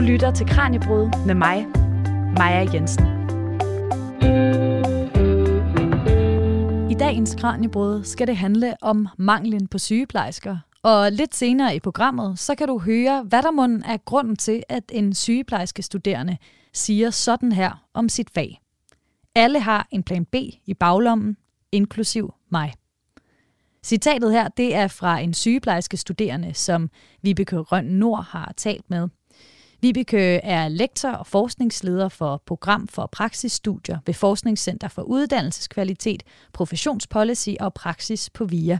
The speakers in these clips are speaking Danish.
Du lytter til Kranjebrud med mig, Maja Jensen. I dagens Kranjebrud skal det handle om manglen på sygeplejersker. Og lidt senere i programmet, så kan du høre, hvad der munden er grunden til, at en sygeplejerske studerende siger sådan her om sit fag. Alle har en plan B i baglommen, inklusiv mig. Citatet her, det er fra en sygeplejerske studerende, som Vibeke Røn Nord har talt med. Vibeke er lektor og forskningsleder for Program for Praksisstudier ved Forskningscenter for Uddannelseskvalitet, Professionspolicy og Praksis på VIA.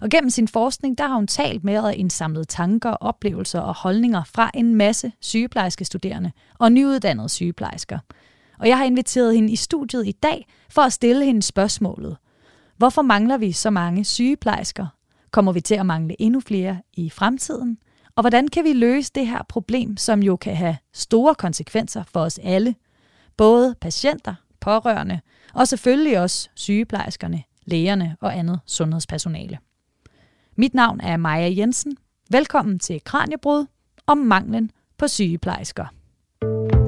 Og gennem sin forskning, der har hun talt med og indsamlet tanker, oplevelser og holdninger fra en masse sygeplejerske studerende og nyuddannede sygeplejersker. Og jeg har inviteret hende i studiet i dag for at stille hende spørgsmålet – Hvorfor mangler vi så mange sygeplejersker? Kommer vi til at mangle endnu flere i fremtiden? Og hvordan kan vi løse det her problem, som jo kan have store konsekvenser for os alle? Både patienter, pårørende og selvfølgelig også sygeplejerskerne, lægerne og andet sundhedspersonale. Mit navn er Maja Jensen. Velkommen til Kranjebrud om manglen på sygeplejersker.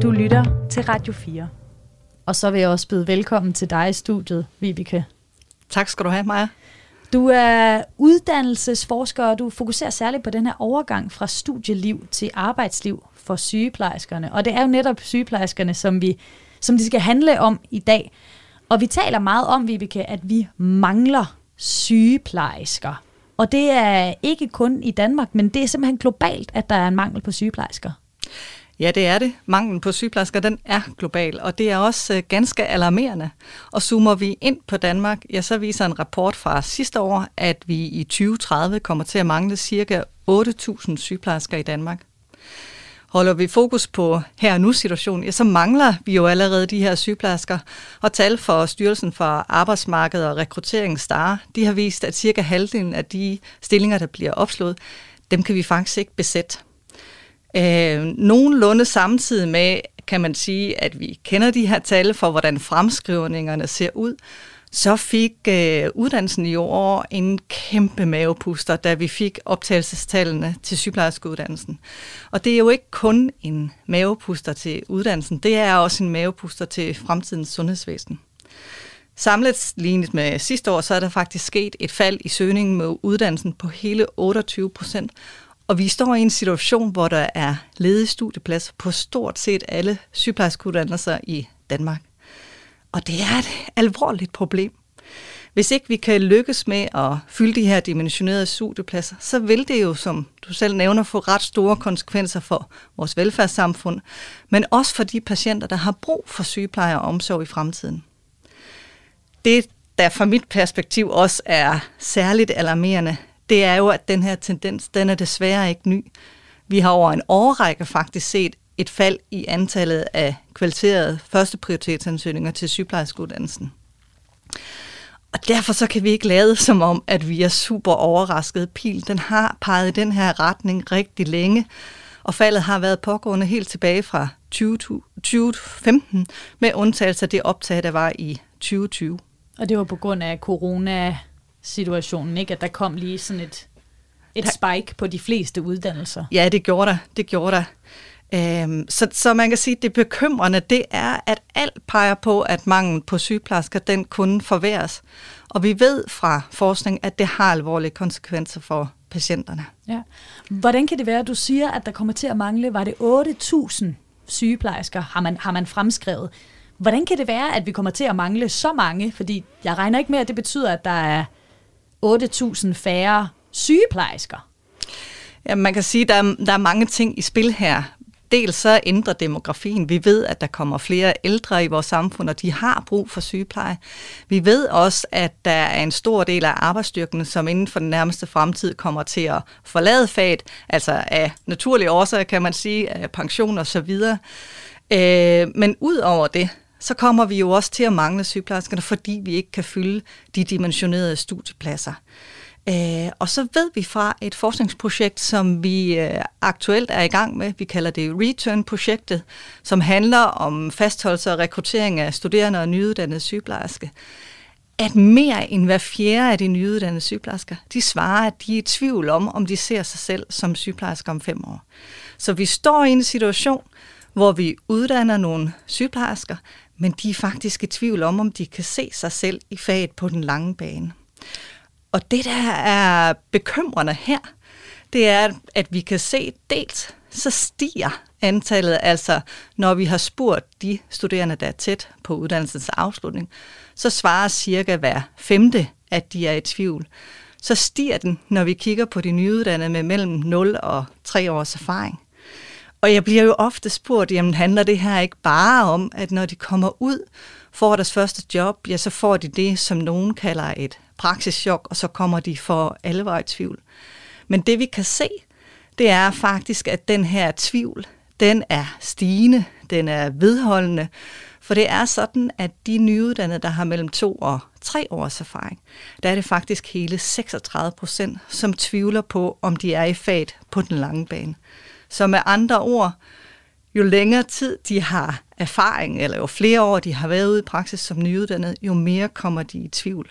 Du lytter til Radio 4. Og så vil jeg også byde velkommen til dig i studiet, Vibeke. Tak skal du have, Maja. Du er uddannelsesforsker, og du fokuserer særligt på den her overgang fra studieliv til arbejdsliv for sygeplejerskerne. Og det er jo netop sygeplejerskerne, som, vi, som det skal handle om i dag. Og vi taler meget om, Vibeke, at vi mangler sygeplejersker. Og det er ikke kun i Danmark, men det er simpelthen globalt, at der er en mangel på sygeplejersker. Ja, det er det. Manglen på sygeplejersker, den er global, og det er også øh, ganske alarmerende. Og zoomer vi ind på Danmark, ja, så viser en rapport fra sidste år, at vi i 2030 kommer til at mangle ca. 8.000 sygeplejersker i Danmark. Holder vi fokus på her og nu situationen, ja, så mangler vi jo allerede de her sygeplejersker. Og tal for Styrelsen for Arbejdsmarked og Rekruttering STAR, de har vist, at cirka halvdelen af de stillinger, der bliver opslået, dem kan vi faktisk ikke besætte. Øh, nogenlunde samtidig med, kan man sige, at vi kender de her tal for, hvordan fremskrivningerne ser ud, så fik øh, uddannelsen i år en kæmpe mavepuster, da vi fik optagelsestallene til sygeplejerskeuddannelsen. Og det er jo ikke kun en mavepuster til uddannelsen, det er også en mavepuster til fremtidens sundhedsvæsen. Samlet lignet med sidste år, så er der faktisk sket et fald i søgningen med uddannelsen på hele 28 procent, og vi står i en situation, hvor der er ledige studiepladser på stort set alle sygeplejerskeuddannelser i Danmark. Og det er et alvorligt problem. Hvis ikke vi kan lykkes med at fylde de her dimensionerede studiepladser, så vil det jo, som du selv nævner, få ret store konsekvenser for vores velfærdssamfund, men også for de patienter, der har brug for sygepleje og omsorg i fremtiden. Det, der fra mit perspektiv også er særligt alarmerende, det er jo, at den her tendens, den er desværre ikke ny. Vi har over en årrække faktisk set et fald i antallet af kvalificerede første prioritetsansøgninger til sygeplejerskeuddannelsen. Og derfor så kan vi ikke lade som om, at vi er super overrasket. Pil, den har peget i den her retning rigtig længe, og faldet har været pågående helt tilbage fra 2015, med undtagelse af det optag, der var i 2020. Og det var på grund af corona situationen, ikke? At der kom lige sådan et, et spike på de fleste uddannelser. Ja, det gjorde der. Det gjorde der. Øhm, så, så man kan sige, at det bekymrende, det er, at alt peger på, at manglen på sygeplejersker, den kunne forværres. Og vi ved fra forskning, at det har alvorlige konsekvenser for patienterne. Ja. Hvordan kan det være, at du siger, at der kommer til at mangle, var det 8.000 sygeplejersker, har man, har man fremskrevet. Hvordan kan det være, at vi kommer til at mangle så mange? Fordi jeg regner ikke med, at det betyder, at der er 8.000 færre sygeplejersker? Ja, man kan sige, at der er, der er mange ting i spil her. Dels så ændrer demografien. Vi ved, at der kommer flere ældre i vores samfund, og de har brug for sygepleje. Vi ved også, at der er en stor del af arbejdsstyrken, som inden for den nærmeste fremtid kommer til at forlade faget, altså af naturlige årsager, kan man sige, af pension og så videre. Øh, men ud over det, så kommer vi jo også til at mangle sygeplejerskerne, fordi vi ikke kan fylde de dimensionerede studiepladser. Øh, og så ved vi fra et forskningsprojekt, som vi øh, aktuelt er i gang med, vi kalder det Return-projektet, som handler om fastholdelse og rekruttering af studerende og nyuddannede sygeplejerske, at mere end hver fjerde af de nyuddannede sygeplejersker, de svarer, at de er i tvivl om, om de ser sig selv som sygeplejersker om fem år. Så vi står i en situation, hvor vi uddanner nogle sygeplejersker, men de er faktisk i tvivl om, om de kan se sig selv i faget på den lange bane. Og det, der er bekymrende her, det er, at vi kan se dels, så stiger antallet, altså når vi har spurgt de studerende, der er tæt på uddannelsens afslutning, så svarer cirka hver femte, at de er i tvivl. Så stiger den, når vi kigger på de nyuddannede med mellem 0 og 3 års erfaring. Og jeg bliver jo ofte spurgt, jamen handler det her ikke bare om, at når de kommer ud, får deres første job, ja, så får de det, som nogen kalder et praksischok, og så kommer de for alvor i tvivl. Men det vi kan se, det er faktisk, at den her tvivl, den er stigende, den er vedholdende, for det er sådan, at de nyuddannede, der har mellem to og tre års erfaring, der er det faktisk hele 36 procent, som tvivler på, om de er i faget på den lange bane. Så med andre ord, jo længere tid de har erfaring, eller jo flere år de har været ude i praksis som nyuddannede, jo mere kommer de i tvivl.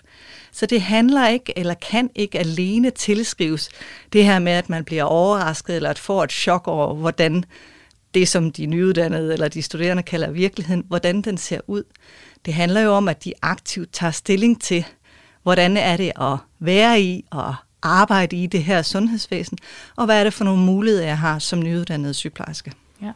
Så det handler ikke, eller kan ikke alene tilskrives det her med, at man bliver overrasket, eller at får et chok over, hvordan det, som de nyuddannede eller de studerende kalder virkeligheden, hvordan den ser ud. Det handler jo om, at de aktivt tager stilling til, hvordan er det at være i og arbejde i det her sundhedsvæsen, og hvad er det for nogle muligheder, jeg har som nyuddannet sygeplejerske. Ja.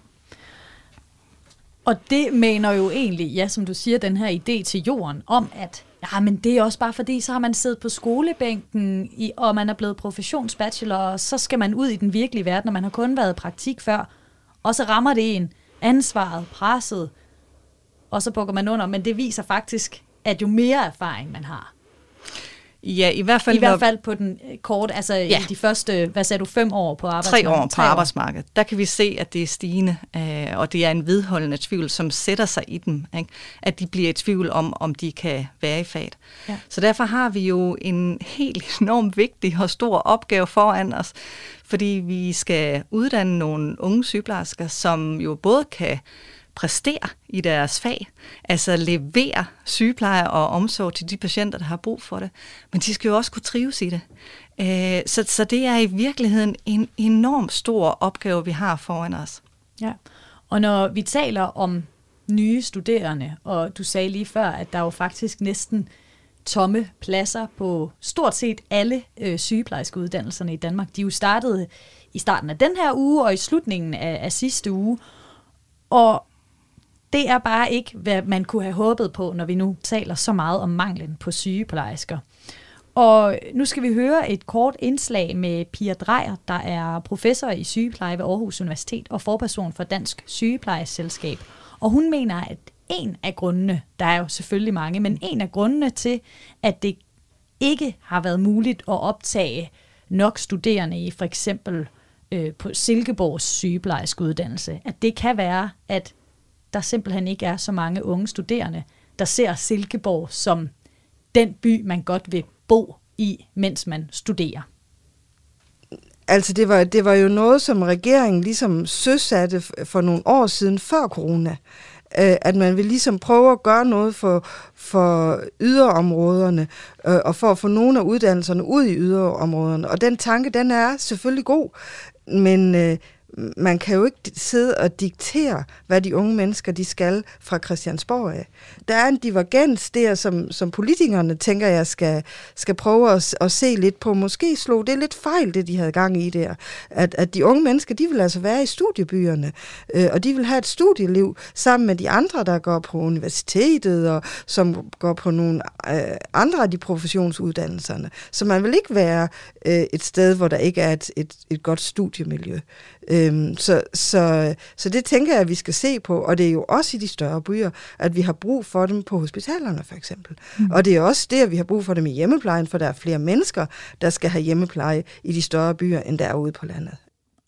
Og det mener jo egentlig, ja, som du siger, den her idé til jorden om, at ja, men det er også bare fordi, så har man siddet på skolebænken, i, og man er blevet professionsbachelor, og så skal man ud i den virkelige verden, og man har kun været i praktik før, og så rammer det en ansvaret, presset, og så bukker man under. Men det viser faktisk, at jo mere erfaring man har, Ja, i hvert fald. I hvert fald på den øh, kort, altså ja. i de første, hvad sagde du, fem år på arbejdsmarkedet? Tre år på Tre arbejdsmarkedet. Der kan vi se, at det er stigende, øh, og det er en vedholdende tvivl, som sætter sig i dem. Ikke? At de bliver i tvivl om, om de kan være i faget. Ja. Så derfor har vi jo en helt enormt vigtig og stor opgave foran os, fordi vi skal uddanne nogle unge sygeplejersker, som jo både kan præstere i deres fag, altså levere sygepleje og omsorg til de patienter, der har brug for det. Men de skal jo også kunne trives i det. Øh, så, så det er i virkeligheden en enorm stor opgave, vi har foran os. Ja, og når vi taler om nye studerende, og du sagde lige før, at der jo faktisk næsten tomme pladser på stort set alle øh, sygeplejerskeuddannelserne i Danmark. De er jo startet i starten af den her uge og i slutningen af, af sidste uge. Og det er bare ikke, hvad man kunne have håbet på, når vi nu taler så meget om manglen på sygeplejersker. Og nu skal vi høre et kort indslag med Pia Drejer, der er professor i sygepleje ved Aarhus Universitet og forperson for Dansk Sygeplejeselskab. Og hun mener, at en af grundene, der er jo selvfølgelig mange, men en af grundene til, at det ikke har været muligt at optage nok studerende i for eksempel øh, på Silkeborgs sygeplejerskeuddannelse, at det kan være, at der simpelthen ikke er så mange unge studerende, der ser Silkeborg som den by, man godt vil bo i, mens man studerer. Altså det var, det var jo noget, som regeringen ligesom søsatte for nogle år siden før corona. Øh, at man vil ligesom prøve at gøre noget for, for yderområderne, øh, og for at få nogle af uddannelserne ud i yderområderne. Og den tanke, den er selvfølgelig god, men øh, man kan jo ikke sidde og diktere, hvad de unge mennesker de skal fra Christiansborg af. Der er en divergens der, som, som politikerne tænker jeg skal, skal prøve at, at se lidt på. Måske slog det lidt fejl, det de havde gang i der. At, at de unge mennesker, de vil altså være i studiebyerne, øh, og de vil have et studieliv sammen med de andre, der går på universitetet, og som går på nogle øh, andre af de professionsuddannelserne. Så man vil ikke være øh, et sted, hvor der ikke er et, et, et godt studiemiljø. Øhm, så, så, så det tænker jeg, at vi skal se på, og det er jo også i de større byer, at vi har brug for dem på hospitalerne for eksempel. Mm. Og det er også det, at vi har brug for dem i hjemmeplejen, for der er flere mennesker, der skal have hjemmepleje i de større byer, end der er ude på landet.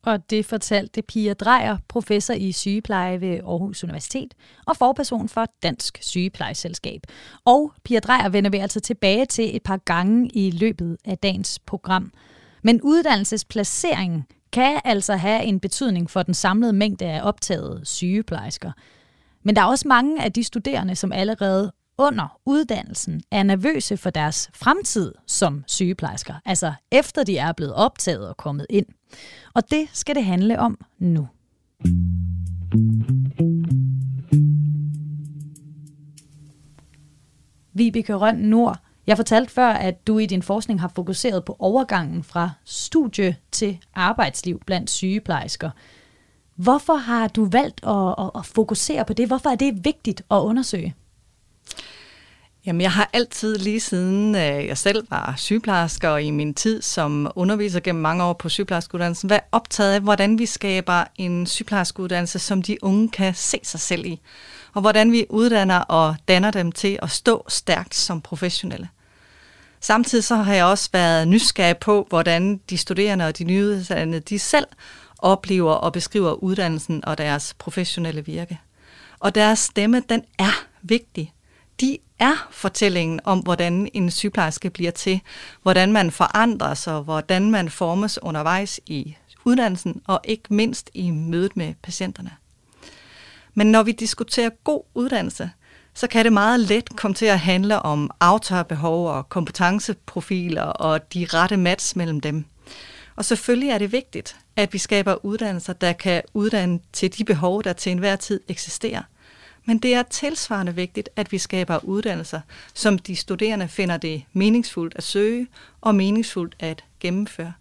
Og det fortalte Pia Drejer, professor i sygepleje ved Aarhus Universitet og forperson for Dansk Sygeplejeselskab. Og Pia Drejer vender vi altså tilbage til et par gange i løbet af dagens program. Men uddannelsesplaceringen kan altså have en betydning for den samlede mængde af optagede sygeplejersker. Men der er også mange af de studerende, som allerede under uddannelsen er nervøse for deres fremtid som sygeplejersker, altså efter de er blevet optaget og kommet ind. Og det skal det handle om nu. Vibeke Røn Nord, jeg fortalte før, at du i din forskning har fokuseret på overgangen fra studie til arbejdsliv blandt sygeplejersker. Hvorfor har du valgt at, at, at fokusere på det? Hvorfor er det vigtigt at undersøge? Jamen, jeg har altid lige siden øh, jeg selv var sygeplejerske og i min tid som underviser gennem mange år på sygeplejerskeuddannelsen, været optaget af, hvordan vi skaber en sygeplejerskeuddannelse, som de unge kan se sig selv i. Og hvordan vi uddanner og danner dem til at stå stærkt som professionelle. Samtidig så har jeg også været nysgerrig på, hvordan de studerende og de nyuddannede, de selv oplever og beskriver uddannelsen og deres professionelle virke. Og deres stemme, den er vigtig. De er fortællingen om, hvordan en sygeplejerske bliver til, hvordan man forandrer sig, hvordan man formes undervejs i uddannelsen og ikke mindst i mødet med patienterne. Men når vi diskuterer god uddannelse, så kan det meget let komme til at handle om aftagerbehov og kompetenceprofiler og de rette match mellem dem. Og selvfølgelig er det vigtigt, at vi skaber uddannelser, der kan uddanne til de behov, der til enhver tid eksisterer. Men det er tilsvarende vigtigt, at vi skaber uddannelser, som de studerende finder det meningsfuldt at søge og meningsfuldt at gennemføre.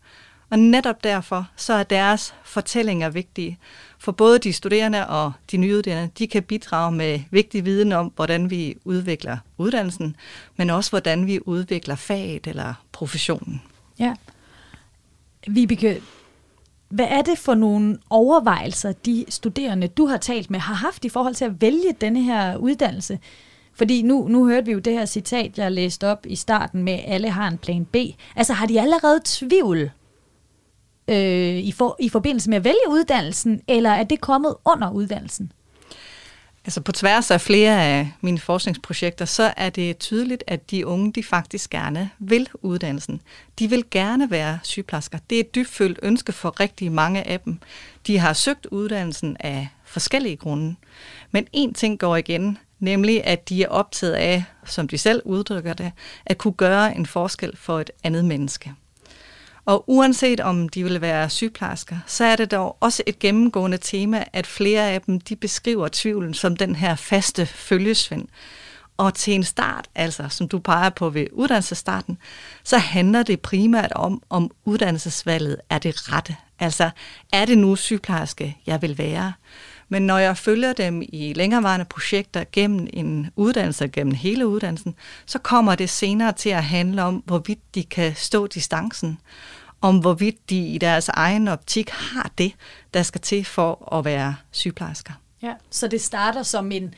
Og netop derfor så er deres fortællinger vigtige, for både de studerende og de nyuddannede, de kan bidrage med vigtig viden om, hvordan vi udvikler uddannelsen, men også hvordan vi udvikler faget eller professionen. Ja. Vibeke, hvad er det for nogle overvejelser, de studerende, du har talt med, har haft i forhold til at vælge denne her uddannelse? Fordi nu, nu hørte vi jo det her citat, jeg læste op i starten med, alle har en plan B. Altså har de allerede tvivl øh, i, for, i forbindelse med at vælge uddannelsen, eller er det kommet under uddannelsen? Altså på tværs af flere af mine forskningsprojekter, så er det tydeligt, at de unge, de faktisk gerne vil uddannelsen. De vil gerne være sygeplejersker. Det er et dybfølt ønske for rigtig mange af dem. De har søgt uddannelsen af forskellige grunde. Men en ting går igen, nemlig at de er optaget af, som de selv udtrykker det, at kunne gøre en forskel for et andet menneske. Og uanset om de vil være sygeplejersker, så er det dog også et gennemgående tema, at flere af dem de beskriver tvivlen som den her faste følgesvend. Og til en start, altså som du peger på ved uddannelsesstarten, så handler det primært om, om uddannelsesvalget er det rette. Altså, er det nu sygeplejerske, jeg vil være? Men når jeg følger dem i længerevarende projekter gennem en uddannelse, gennem hele uddannelsen, så kommer det senere til at handle om, hvorvidt de kan stå distancen, om hvorvidt de i deres egen optik har det, der skal til for at være sygeplejersker. Ja, så det starter som en,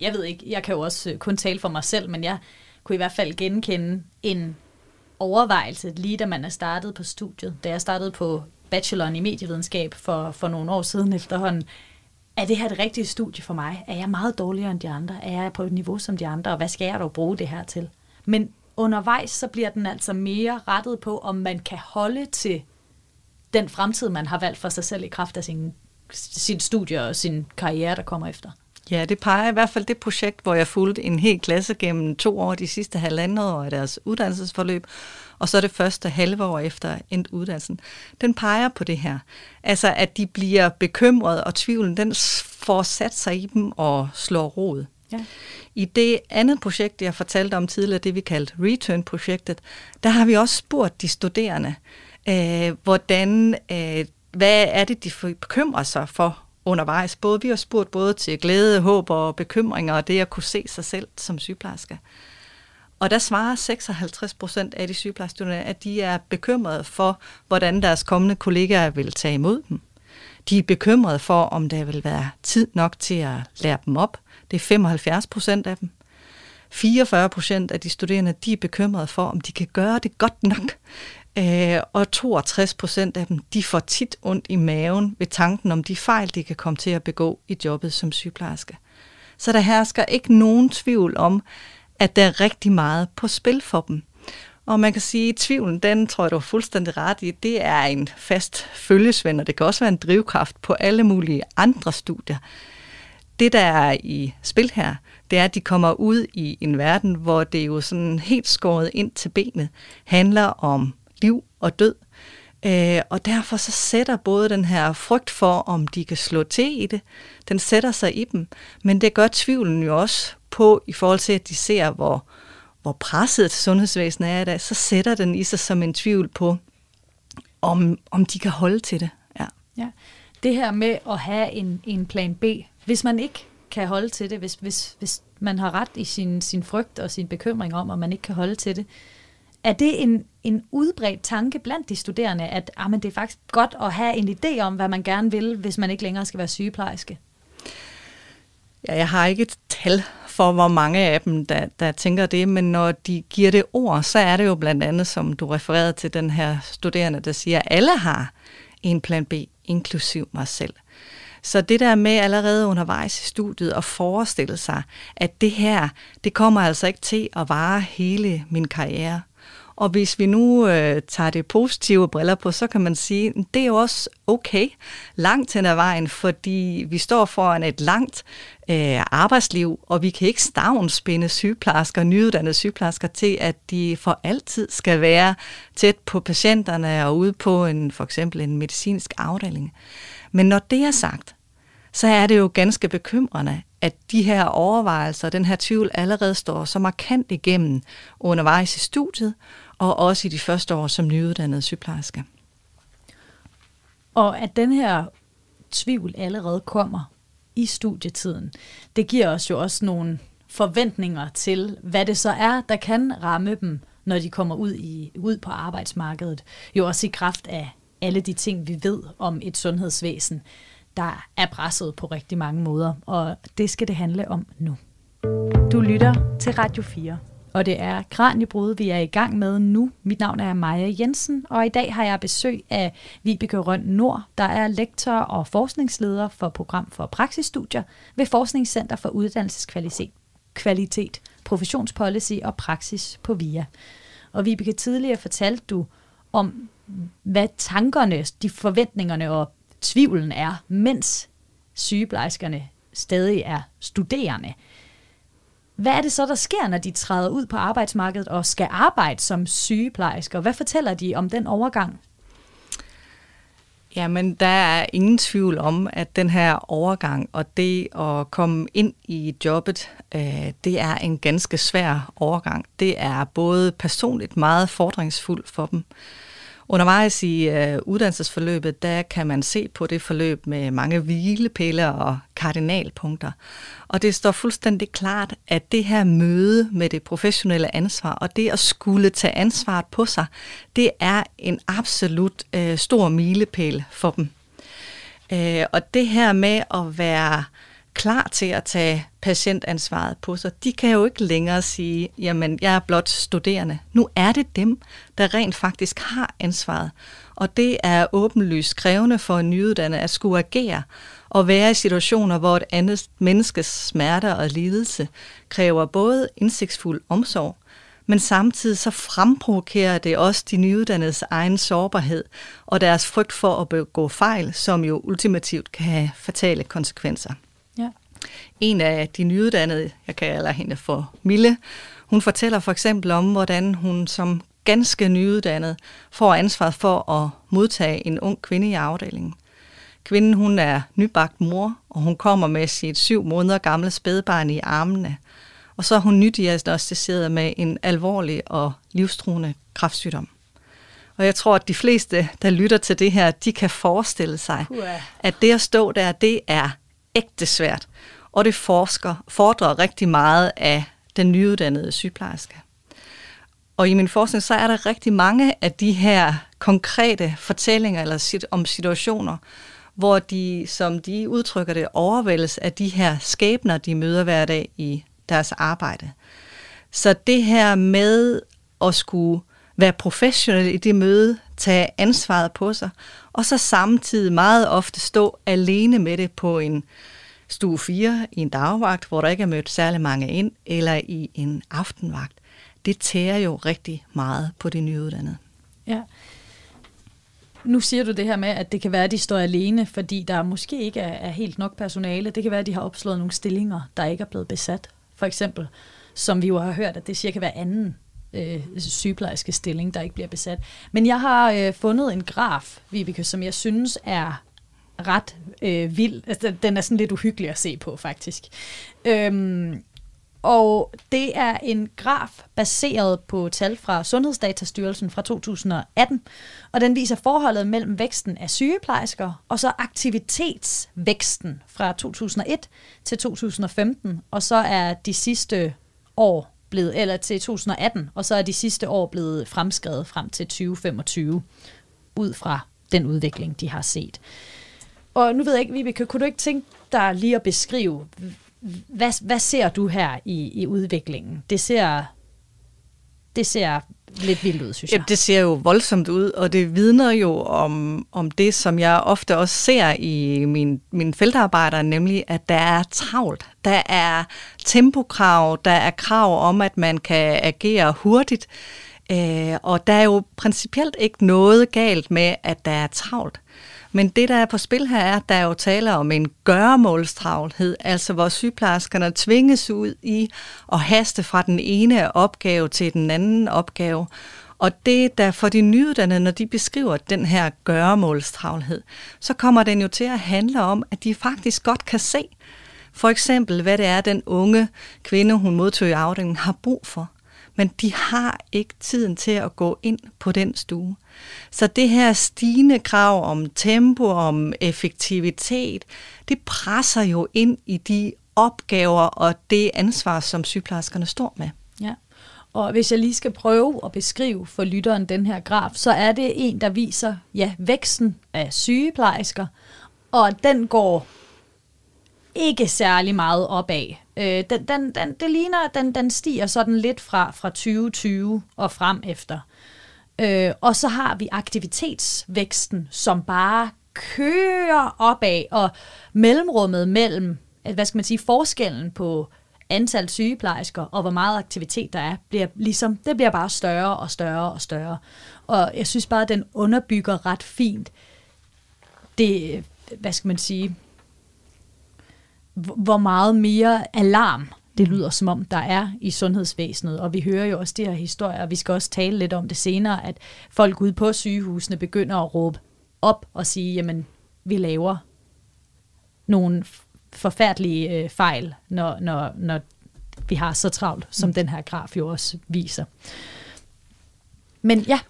jeg ved ikke, jeg kan jo også øh, kun tale for mig selv, men jeg kunne i hvert fald genkende en overvejelse, lige da man er startet på studiet. Da jeg startede på bacheloren i medievidenskab for, for nogle år siden efterhånden, er det her det rigtige studie for mig? Er jeg meget dårligere end de andre? Er jeg på et niveau som de andre? Og hvad skal jeg dog bruge det her til? Men undervejs så bliver den altså mere rettet på, om man kan holde til den fremtid, man har valgt for sig selv i kraft af sin, sin studie og sin karriere, der kommer efter. Ja, det peger i hvert fald det projekt, hvor jeg fulgte en hel klasse gennem to år de sidste halvandet år af deres uddannelsesforløb, og så det første halve år efter endt uddannelsen. Den peger på det her. Altså, at de bliver bekymrede, og tvivlen, den får sat sig i dem og slår rod. Ja. I det andet projekt, jeg fortalte om tidligere, det vi kaldte Return-projektet, der har vi også spurgt de studerende, øh, hvordan, øh, hvad er det, de bekymrer sig for undervejs. Både, vi har spurgt både til glæde, håb og bekymringer, og det at kunne se sig selv som sygeplejerske. Og der svarer 56 procent af de sygeplejestuderende, at de er bekymrede for, hvordan deres kommende kollegaer vil tage imod dem. De er bekymrede for, om der vil være tid nok til at lære dem op. Det er 75 procent af dem. 44 procent af de studerende, de er bekymrede for, om de kan gøre det godt nok. Øh, og 62 procent af dem, de får tit ondt i maven ved tanken om de fejl, de kan komme til at begå i jobbet som sygeplejerske. Så der hersker ikke nogen tvivl om, at der er rigtig meget på spil for dem. Og man kan sige, at tvivlen, den tror jeg, du er fuldstændig ret i, det er en fast følgesvend, og det kan også være en drivkraft på alle mulige andre studier. Det, der er i spil her, det er, at de kommer ud i en verden, hvor det jo sådan helt skåret ind til benet handler om liv og død. Øh, og derfor så sætter både den her frygt for, om de kan slå til i det, den sætter sig i dem. Men det gør tvivlen jo også på, i forhold til, at de ser, hvor, hvor presset sundhedsvæsenet er i dag, så sætter den i sig som en tvivl på, om, om de kan holde til det. Ja. ja. Det her med at have en, en plan B, hvis man ikke kan holde til det, hvis, hvis, hvis man har ret i sin, sin frygt og sin bekymring om, at man ikke kan holde til det, er det en, en udbredt tanke blandt de studerende, at ah, men det er faktisk godt at have en idé om, hvad man gerne vil, hvis man ikke længere skal være sygeplejerske? Ja, jeg har ikke et tal for, hvor mange af dem, der, der tænker det, men når de giver det ord, så er det jo blandt andet, som du refererede til den her studerende, der siger, at alle har en plan B, inklusiv mig selv. Så det der med allerede undervejs i studiet at forestille sig, at det her, det kommer altså ikke til at vare hele min karriere. Og hvis vi nu øh, tager det positive briller på, så kan man sige, at det er jo også okay langt hen ad vejen, fordi vi står foran et langt øh, arbejdsliv, og vi kan ikke stavnspinde sygeplejersker, nyuddannede sygeplejersker til, at de for altid skal være tæt på patienterne og ude på en, for eksempel en medicinsk afdeling. Men når det er sagt, så er det jo ganske bekymrende, at de her overvejelser, den her tvivl allerede står så markant igennem undervejs i studiet, og også i de første år som nyuddannede sygeplejerske. Og at den her tvivl allerede kommer i studietiden, det giver os jo også nogle forventninger til, hvad det så er, der kan ramme dem, når de kommer ud, i, ud på arbejdsmarkedet. Jo også i kraft af alle de ting, vi ved om et sundhedsvæsen, der er presset på rigtig mange måder, og det skal det handle om nu. Du lytter til Radio 4 og det er Kranjebrud, vi er i gang med nu. Mit navn er Maja Jensen, og i dag har jeg besøg af Vibeke Røn Nord, der er lektor og forskningsleder for program for praksisstudier ved Forskningscenter for Uddannelseskvalitet, kvalitet, professionspolicy og praksis på VIA. Og Vibeke, tidligere fortalte du om, hvad tankerne, de forventningerne og tvivlen er, mens sygeplejerskerne stadig er studerende. Hvad er det så, der sker, når de træder ud på arbejdsmarkedet og skal arbejde som sygeplejersker? Hvad fortæller de om den overgang? Jamen, der er ingen tvivl om, at den her overgang og det at komme ind i jobbet, øh, det er en ganske svær overgang. Det er både personligt meget fordringsfuldt for dem, Undervejs i øh, uddannelsesforløbet, der kan man se på det forløb med mange hvilepiller og kardinalpunkter. Og det står fuldstændig klart, at det her møde med det professionelle ansvar og det at skulle tage ansvaret på sig, det er en absolut øh, stor milepæl for dem. Øh, og det her med at være klar til at tage patientansvaret på sig. De kan jo ikke længere sige, jamen jeg er blot studerende. Nu er det dem, der rent faktisk har ansvaret. Og det er åbenlyst krævende for en nyuddannet at skulle agere og være i situationer, hvor et andet menneskes smerte og lidelse kræver både indsigtsfuld omsorg, men samtidig så fremprovokerer det også de nyuddannedes egen sårbarhed og deres frygt for at begå fejl, som jo ultimativt kan have fatale konsekvenser. En af de nyuddannede, jeg kalder hende for Mille, hun fortæller for eksempel om, hvordan hun som ganske nyuddannet får ansvar for at modtage en ung kvinde i afdelingen. Kvinden hun er nybagt mor, og hun kommer med sit syv måneder gamle spædbarn i armene. Og så er hun nydiagnostiseret med en alvorlig og livstruende kræftsygdom. Og jeg tror, at de fleste, der lytter til det her, de kan forestille sig, at det at stå der, det er ægte svært og det forsker, fordrer rigtig meget af den nyuddannede sygeplejerske. Og i min forskning, så er der rigtig mange af de her konkrete fortællinger eller om situationer, hvor de, som de udtrykker det, overvældes af de her skæbner, de møder hver dag i deres arbejde. Så det her med at skulle være professionel i det møde, tage ansvaret på sig, og så samtidig meget ofte stå alene med det på en stue 4 i en dagvagt, hvor der ikke er mødt særlig mange ind, eller i en aftenvagt, det tærer jo rigtig meget på de nyuddannede. Ja. Nu siger du det her med, at det kan være, at de står alene, fordi der måske ikke er, er helt nok personale. Det kan være, at de har opslået nogle stillinger, der ikke er blevet besat. for eksempel, som vi jo har hørt, at det cirka hver anden øh, sygeplejerske stilling, der ikke bliver besat. Men jeg har øh, fundet en graf, Vibeke, som jeg synes er ret øh, vild. Altså, den er sådan lidt uhyggelig at se på, faktisk. Øhm, og det er en graf baseret på tal fra Sundhedsdatastyrelsen fra 2018, og den viser forholdet mellem væksten af sygeplejersker og så aktivitetsvæksten fra 2001 til 2015, og så er de sidste år blevet, eller til 2018, og så er de sidste år blevet fremskrevet frem til 2025, ud fra den udvikling, de har set. Og nu ved jeg ikke, Vibeke, kunne du ikke tænke dig lige at beskrive, hvad, hvad ser du her i, i udviklingen? Det ser, det ser lidt vildt ud, synes jeg. Ja, det ser jo voldsomt ud, og det vidner jo om, om det, som jeg ofte også ser i min, min feltarbejder, nemlig at der er travlt. Der er tempokrav, der er krav om, at man kan agere hurtigt, øh, og der er jo principielt ikke noget galt med, at der er travlt. Men det, der er på spil her, er, at der er jo tale om en gøremålstravlhed, altså hvor sygeplejerskerne tvinges ud i at haste fra den ene opgave til den anden opgave. Og det, der for de nyuddannede, når de beskriver den her gøremålstravlhed, så kommer den jo til at handle om, at de faktisk godt kan se, for eksempel, hvad det er, den unge kvinde, hun modtog i afdelingen, har brug for men de har ikke tiden til at gå ind på den stue. Så det her stigende krav om tempo, om effektivitet, det presser jo ind i de opgaver og det ansvar, som sygeplejerskerne står med. Ja. Og hvis jeg lige skal prøve at beskrive for lytteren den her graf, så er det en, der viser ja, væksten af sygeplejersker, og den går ikke særlig meget opad. Øh, den, den, den, det ligner, den, den stiger sådan lidt fra, fra 2020 og frem efter. Øh, og så har vi aktivitetsvæksten, som bare kører opad, og mellemrummet mellem, hvad skal man sige, forskellen på antal sygeplejersker og hvor meget aktivitet der er, bliver ligesom, det bliver bare større og større og større. Og jeg synes bare, at den underbygger ret fint det, hvad skal man sige, hvor meget mere alarm det lyder som om, der er i sundhedsvæsenet. Og vi hører jo også de her historier, og vi skal også tale lidt om det senere, at folk ude på sygehusene begynder at råbe op og sige, jamen, vi laver nogle forfærdelige øh, fejl, når, når, når vi har så travlt, som mm. den her graf jo også viser. Men ja,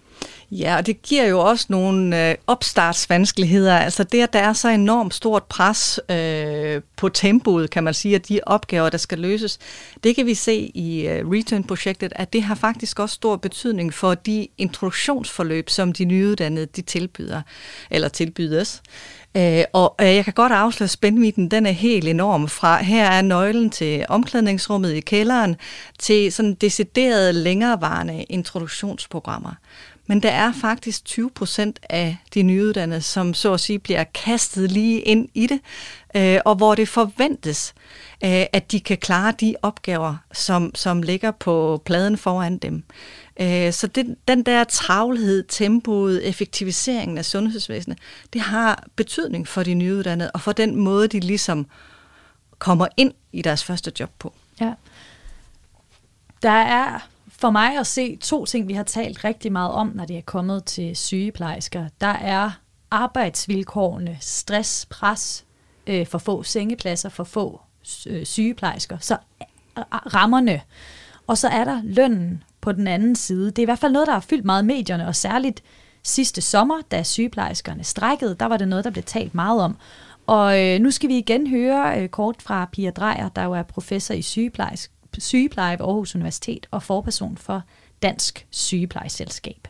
Ja, og det giver jo også nogle øh, opstartsvanskeligheder. Altså det, at der er så enormt stort pres øh, på tempoet, kan man sige, at de opgaver, der skal løses, det kan vi se i øh, Return-projektet, at det har faktisk også stor betydning for de introduktionsforløb, som de nyuddannede de tilbyder, eller tilbydes. Øh, og øh, jeg kan godt afsløre, at spændvidden den er helt enorm. Fra her er nøglen til omklædningsrummet i kælderen, til sådan deciderede længerevarende introduktionsprogrammer. Men der er faktisk 20 procent af de nyuddannede, som så at sige bliver kastet lige ind i det, øh, og hvor det forventes, øh, at de kan klare de opgaver, som, som ligger på pladen foran dem. Øh, så det, den der travlhed, tempoet, effektiviseringen af sundhedsvæsenet, det har betydning for de nyuddannede, og for den måde, de ligesom kommer ind i deres første job på. Ja. Der er for mig at se to ting, vi har talt rigtig meget om, når det er kommet til sygeplejersker. Der er arbejdsvilkårene, stress, pres, øh, for få sengepladser, for få øh, sygeplejersker. Så øh, øh rammerne. Og så er der lønnen på den anden side. Det er i hvert fald noget, der har fyldt meget medierne, og særligt sidste sommer, da sygeplejerskerne strækkede, der var det noget, der blev talt meget om. Og øh, nu skal vi igen høre øh, kort fra Pia Drejer, der jo er professor i sygeplejersk, sygepleje ved Aarhus Universitet og forperson for Dansk Sygeplejeselskab.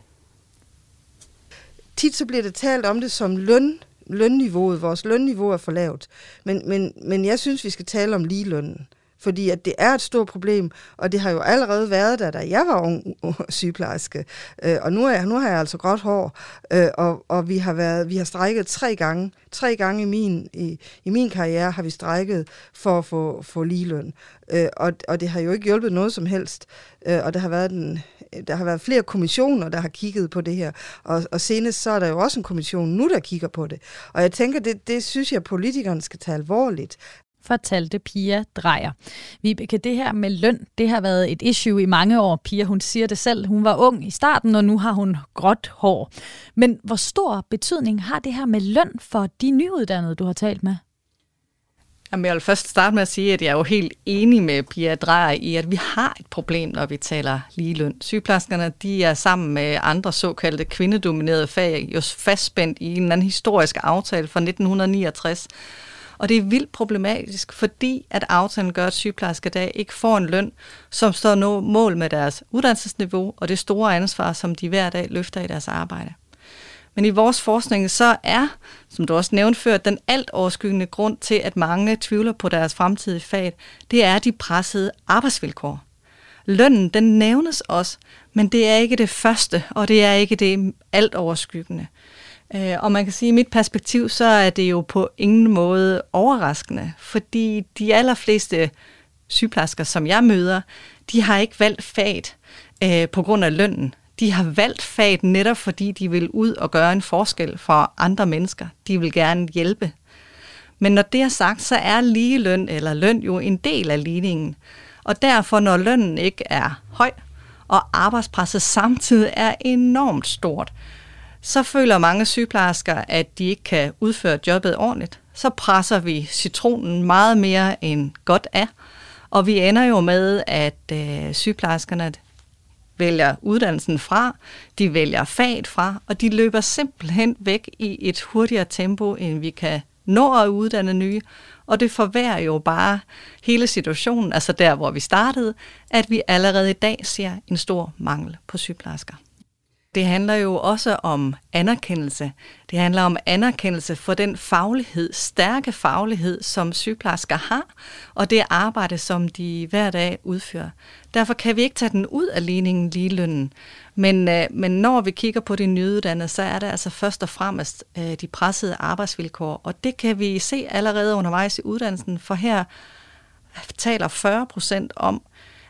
Tit så bliver det talt om det som løn, lønniveauet. Vores lønniveau er for lavt. Men, men, men jeg synes, vi skal tale om ligelønnen fordi at det er et stort problem, og det har jo allerede været der, da jeg var ung, sygeplejerske. Øh, og nu, er, nu har jeg altså gråt hår, øh, og, og vi har været, vi har strækket tre gange. Tre gange i min, i, i min karriere har vi strækket for at få, få ligeløn. Øh, og, og det har jo ikke hjulpet noget som helst. Øh, og der har været en, der har været flere kommissioner, der har kigget på det her. Og, og senest så er der jo også en kommission nu, der kigger på det. Og jeg tænker, det, det synes jeg, politikerne skal tage alvorligt fortalte Pia Drejer. Vibeke, det her med løn, det har været et issue i mange år. Pia, hun siger det selv. Hun var ung i starten, og nu har hun gråt hår. Men hvor stor betydning har det her med løn for de nyuddannede, du har talt med? Jamen, jeg vil først starte med at sige, at jeg er jo helt enig med Pia Drejer i, at vi har et problem, når vi taler ligeløn. Sygeplejerskerne de er sammen med andre såkaldte kvindedominerede fag jo fastspændt i en eller anden historisk aftale fra 1969. Og det er vildt problematisk, fordi at aftalen gør, at sygeplejersker i dag ikke får en løn, som står nå mål med deres uddannelsesniveau og det store ansvar, som de hver dag løfter i deres arbejde. Men i vores forskning så er, som du også nævnte før, den alt overskyggende grund til, at mange tvivler på deres fremtidige fag, det er de pressede arbejdsvilkår. Lønnen, den nævnes også, men det er ikke det første, og det er ikke det alt overskyggende. Øh, og man kan sige, at i mit perspektiv, så er det jo på ingen måde overraskende, fordi de allerfleste sygeplejersker, som jeg møder, de har ikke valgt faget øh, på grund af lønnen. De har valgt faget netop fordi de vil ud og gøre en forskel for andre mennesker. De vil gerne hjælpe. Men når det er sagt, så er ligeløn eller løn jo en del af ligningen. Og derfor, når lønnen ikke er høj, og arbejdspresset samtidig er enormt stort, så føler mange sygeplejersker, at de ikke kan udføre jobbet ordentligt. Så presser vi citronen meget mere end godt af, og vi ender jo med, at øh, sygeplejerskerne vælger uddannelsen fra, de vælger faget fra, og de løber simpelthen væk i et hurtigere tempo, end vi kan nå at uddanne nye. Og det forværrer jo bare hele situationen, altså der, hvor vi startede, at vi allerede i dag ser en stor mangel på sygeplejersker. Det handler jo også om anerkendelse. Det handler om anerkendelse for den faglighed, stærke faglighed, som sygeplejersker har, og det arbejde, som de hver dag udfører. Derfor kan vi ikke tage den ud af ligningen ligelønnen. Men, øh, men når vi kigger på de nyuddannede, så er det altså først og fremmest øh, de pressede arbejdsvilkår. Og det kan vi se allerede undervejs i uddannelsen, for her taler 40 procent om,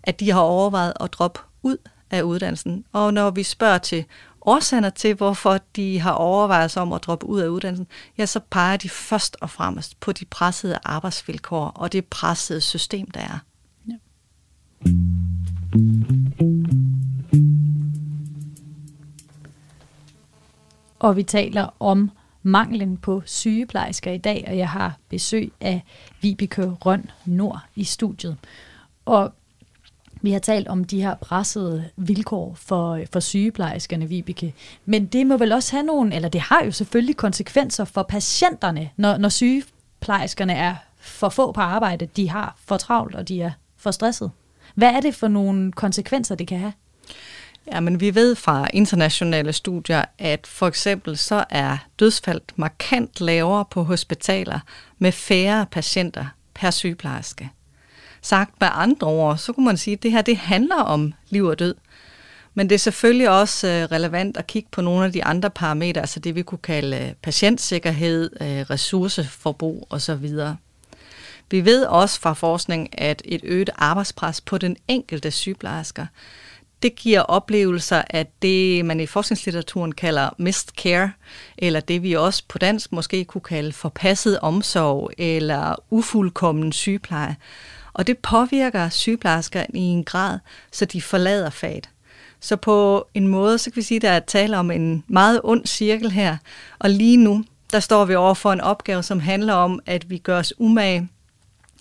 at de har overvejet at droppe ud af uddannelsen. Og når vi spørger til årsager til, hvorfor de har overvejet om at droppe ud af uddannelsen, ja, så peger de først og fremmest på de pressede arbejdsvilkår og det pressede system, der er. Ja. Og vi taler om manglen på sygeplejersker i dag, og jeg har besøg af Vibeke Røn Nord i studiet. Og vi har talt om de her pressede vilkår for, for sygeplejerskerne, Vibeke. Men det må vel også have nogle, eller det har jo selvfølgelig konsekvenser for patienterne, når, når sygeplejerskerne er for få på arbejde, de har for travlt, og de er for stresset. Hvad er det for nogle konsekvenser, det kan have? Ja, men vi ved fra internationale studier, at for eksempel så er dødsfald markant lavere på hospitaler med færre patienter per sygeplejerske. Sagt med andre ord, så kunne man sige, at det her det handler om liv og død. Men det er selvfølgelig også øh, relevant at kigge på nogle af de andre parametre, altså det vi kunne kalde øh, patientsikkerhed, øh, ressourceforbrug osv. Vi ved også fra forskning, at et øget arbejdspres på den enkelte sygeplejersker, det giver oplevelser af det, man i forskningslitteraturen kalder missed care, eller det vi også på dansk måske kunne kalde forpasset omsorg eller ufuldkommen sygepleje. Og det påvirker sygeplejersker i en grad, så de forlader faget. Så på en måde, så kan vi sige, at der er tale om en meget ond cirkel her. Og lige nu, der står vi over for en opgave, som handler om, at vi gør os umage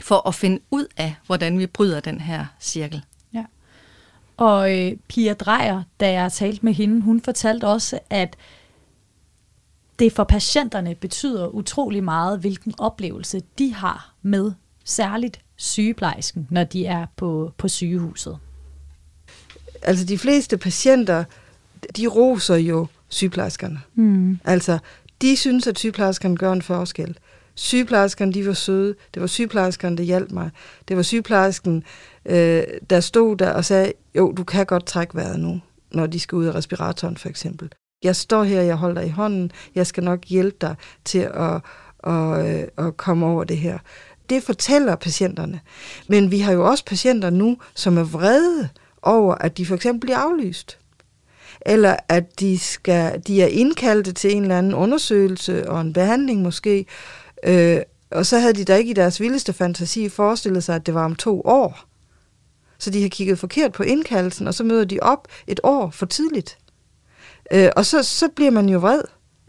for at finde ud af, hvordan vi bryder den her cirkel. Ja. Og øh, Pia Drejer, da jeg talte med hende, hun fortalte også, at det for patienterne betyder utrolig meget, hvilken oplevelse de har med særligt sygeplejersken, når de er på, på sygehuset? Altså de fleste patienter, de roser jo sygeplejerskerne. Mm. Altså, de synes, at sygeplejerskerne gør en forskel. Sygeplejerskerne, de var søde. Det var sygeplejerskerne, der hjalp mig. Det var sygeplejersken, øh, der stod der og sagde, jo, du kan godt trække vejret nu, når de skal ud af respiratoren for eksempel. Jeg står her, jeg holder dig i hånden, jeg skal nok hjælpe dig til at, at, at, øh, at komme over det her. Det fortæller patienterne. Men vi har jo også patienter nu, som er vrede over, at de for eksempel bliver aflyst. Eller at de, skal, de er indkaldte til en eller anden undersøgelse og en behandling måske, øh, og så havde de da ikke i deres vildeste fantasi forestillet sig, at det var om to år. Så de har kigget forkert på indkaldelsen, og så møder de op et år for tidligt. Øh, og så, så bliver man jo vred.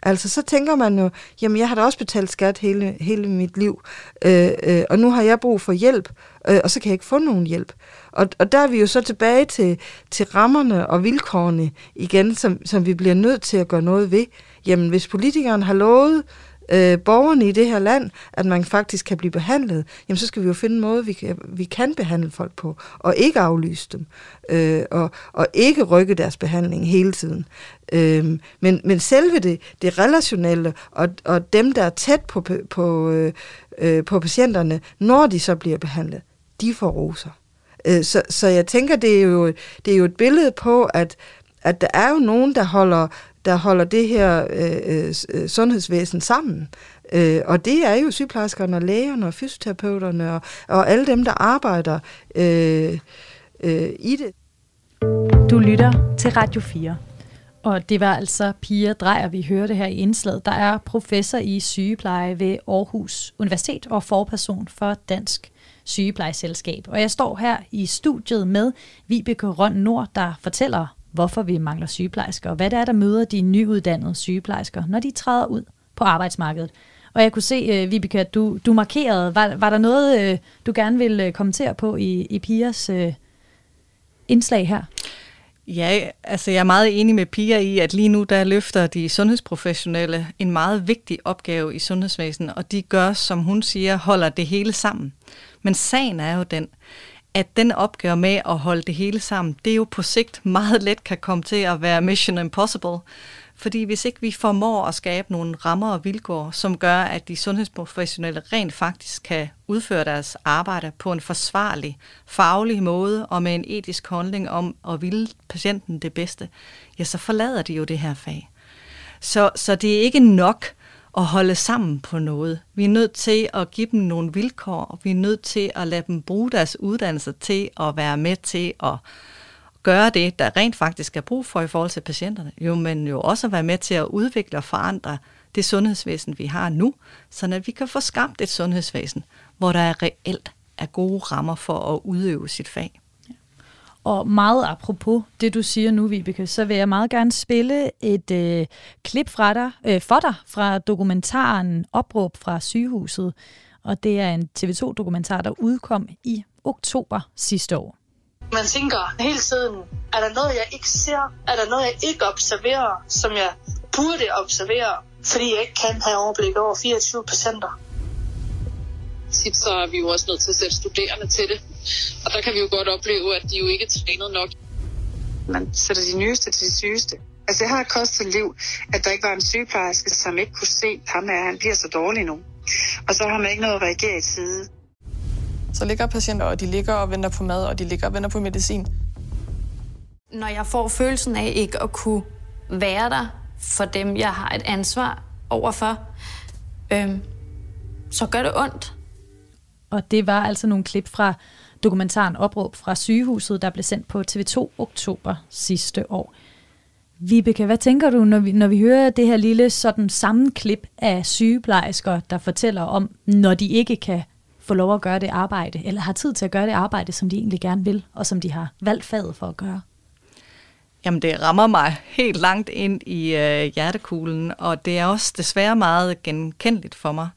Altså, så tænker man jo, jamen, jeg har da også betalt skat hele, hele mit liv, øh, øh, og nu har jeg brug for hjælp, øh, og så kan jeg ikke få nogen hjælp. Og, og der er vi jo så tilbage til, til rammerne og vilkårene igen, som, som vi bliver nødt til at gøre noget ved. Jamen, hvis politikeren har lovet øh, borgerne i det her land, at man faktisk kan blive behandlet, jamen så skal vi jo finde en måde, vi kan, vi kan behandle folk på, og ikke aflyse dem, øh, og, og ikke rykke deres behandling hele tiden. Øh, men, men selve det, det relationelle, og, og dem, der er tæt på, på, øh, øh, på patienterne, når de så bliver behandlet, de får roser. Øh, så, så jeg tænker, det er, jo, det er jo et billede på, at, at der er jo nogen, der holder der holder det her øh, øh, øh, sundhedsvæsen sammen. Øh, og det er jo sygeplejerskerne og lægerne og fysioterapeuterne og, og alle dem, der arbejder øh, øh, i det. Du lytter til Radio 4. Og det var altså Pia Drejer, vi hørte her i indslaget, der er professor i sygepleje ved Aarhus Universitet og forperson for Dansk Sygeplejeselskab. Og jeg står her i studiet med Vibeke Røn Nord, der fortæller hvorfor vi mangler sygeplejersker, og hvad det er, der møder de nyuddannede sygeplejersker, når de træder ud på arbejdsmarkedet. Og jeg kunne se, uh, Vibeke, at du, du markerede, var, var der noget, uh, du gerne ville øh, kommentere på i, i Pias uh, indslag her? Ja, altså jeg er meget enig med Pia i, at lige nu der løfter de sundhedsprofessionelle en meget vigtig opgave i sundhedsvæsenet, og de gør, som hun siger, holder det hele sammen. Men sagen er jo den, at den opgave med at holde det hele sammen, det er jo på sigt meget let kan komme til at være mission impossible. Fordi hvis ikke vi formår at skabe nogle rammer og vilkår, som gør, at de sundhedsprofessionelle rent faktisk kan udføre deres arbejde på en forsvarlig, faglig måde og med en etisk holdning om at ville patienten det bedste, ja, så forlader de jo det her fag. Så, så det er ikke nok at holde sammen på noget. Vi er nødt til at give dem nogle vilkår, og vi er nødt til at lade dem bruge deres uddannelse til at være med til at gøre det, der rent faktisk er brug for i forhold til patienterne. Jo, men jo også at være med til at udvikle og forandre det sundhedsvæsen, vi har nu, så at vi kan få skabt et sundhedsvæsen, hvor der er reelt er gode rammer for at udøve sit fag. Og meget apropos det, du siger nu, Vibeke, så vil jeg meget gerne spille et øh, klip fra dig, øh, for dig fra dokumentaren Opråb fra sygehuset. Og det er en TV2-dokumentar, der udkom i oktober sidste år. Man tænker hele tiden, er der noget, jeg ikke ser? Er der noget, jeg ikke observerer, som jeg burde observere? Fordi jeg ikke kan have overblik over 24 patienter. så er vi jo også nødt til at sætte studerende til det. Og der kan vi jo godt opleve, at de jo ikke er trænet nok. Man sætter de nyeste til de sygeste. Altså det har kostet liv, at der ikke var en sygeplejerske, som ikke kunne se ham, at han bliver så dårlig nu. Og så har man ikke noget at reagere i tide. Så ligger patienter, og de ligger og venter på mad, og de ligger og venter på medicin. Når jeg får følelsen af ikke at kunne være der for dem, jeg har et ansvar overfor, øhm, så gør det ondt. Og det var altså nogle klip fra dokumentaren Opråb fra sygehuset, der blev sendt på TV2 oktober sidste år. Vibeke, hvad tænker du, når vi, når vi hører det her lille sådan sammenklip af sygeplejersker, der fortæller om, når de ikke kan få lov at gøre det arbejde, eller har tid til at gøre det arbejde, som de egentlig gerne vil, og som de har valgt faget for at gøre? Jamen, det rammer mig helt langt ind i øh, hjertekuglen, og det er også desværre meget genkendeligt for mig.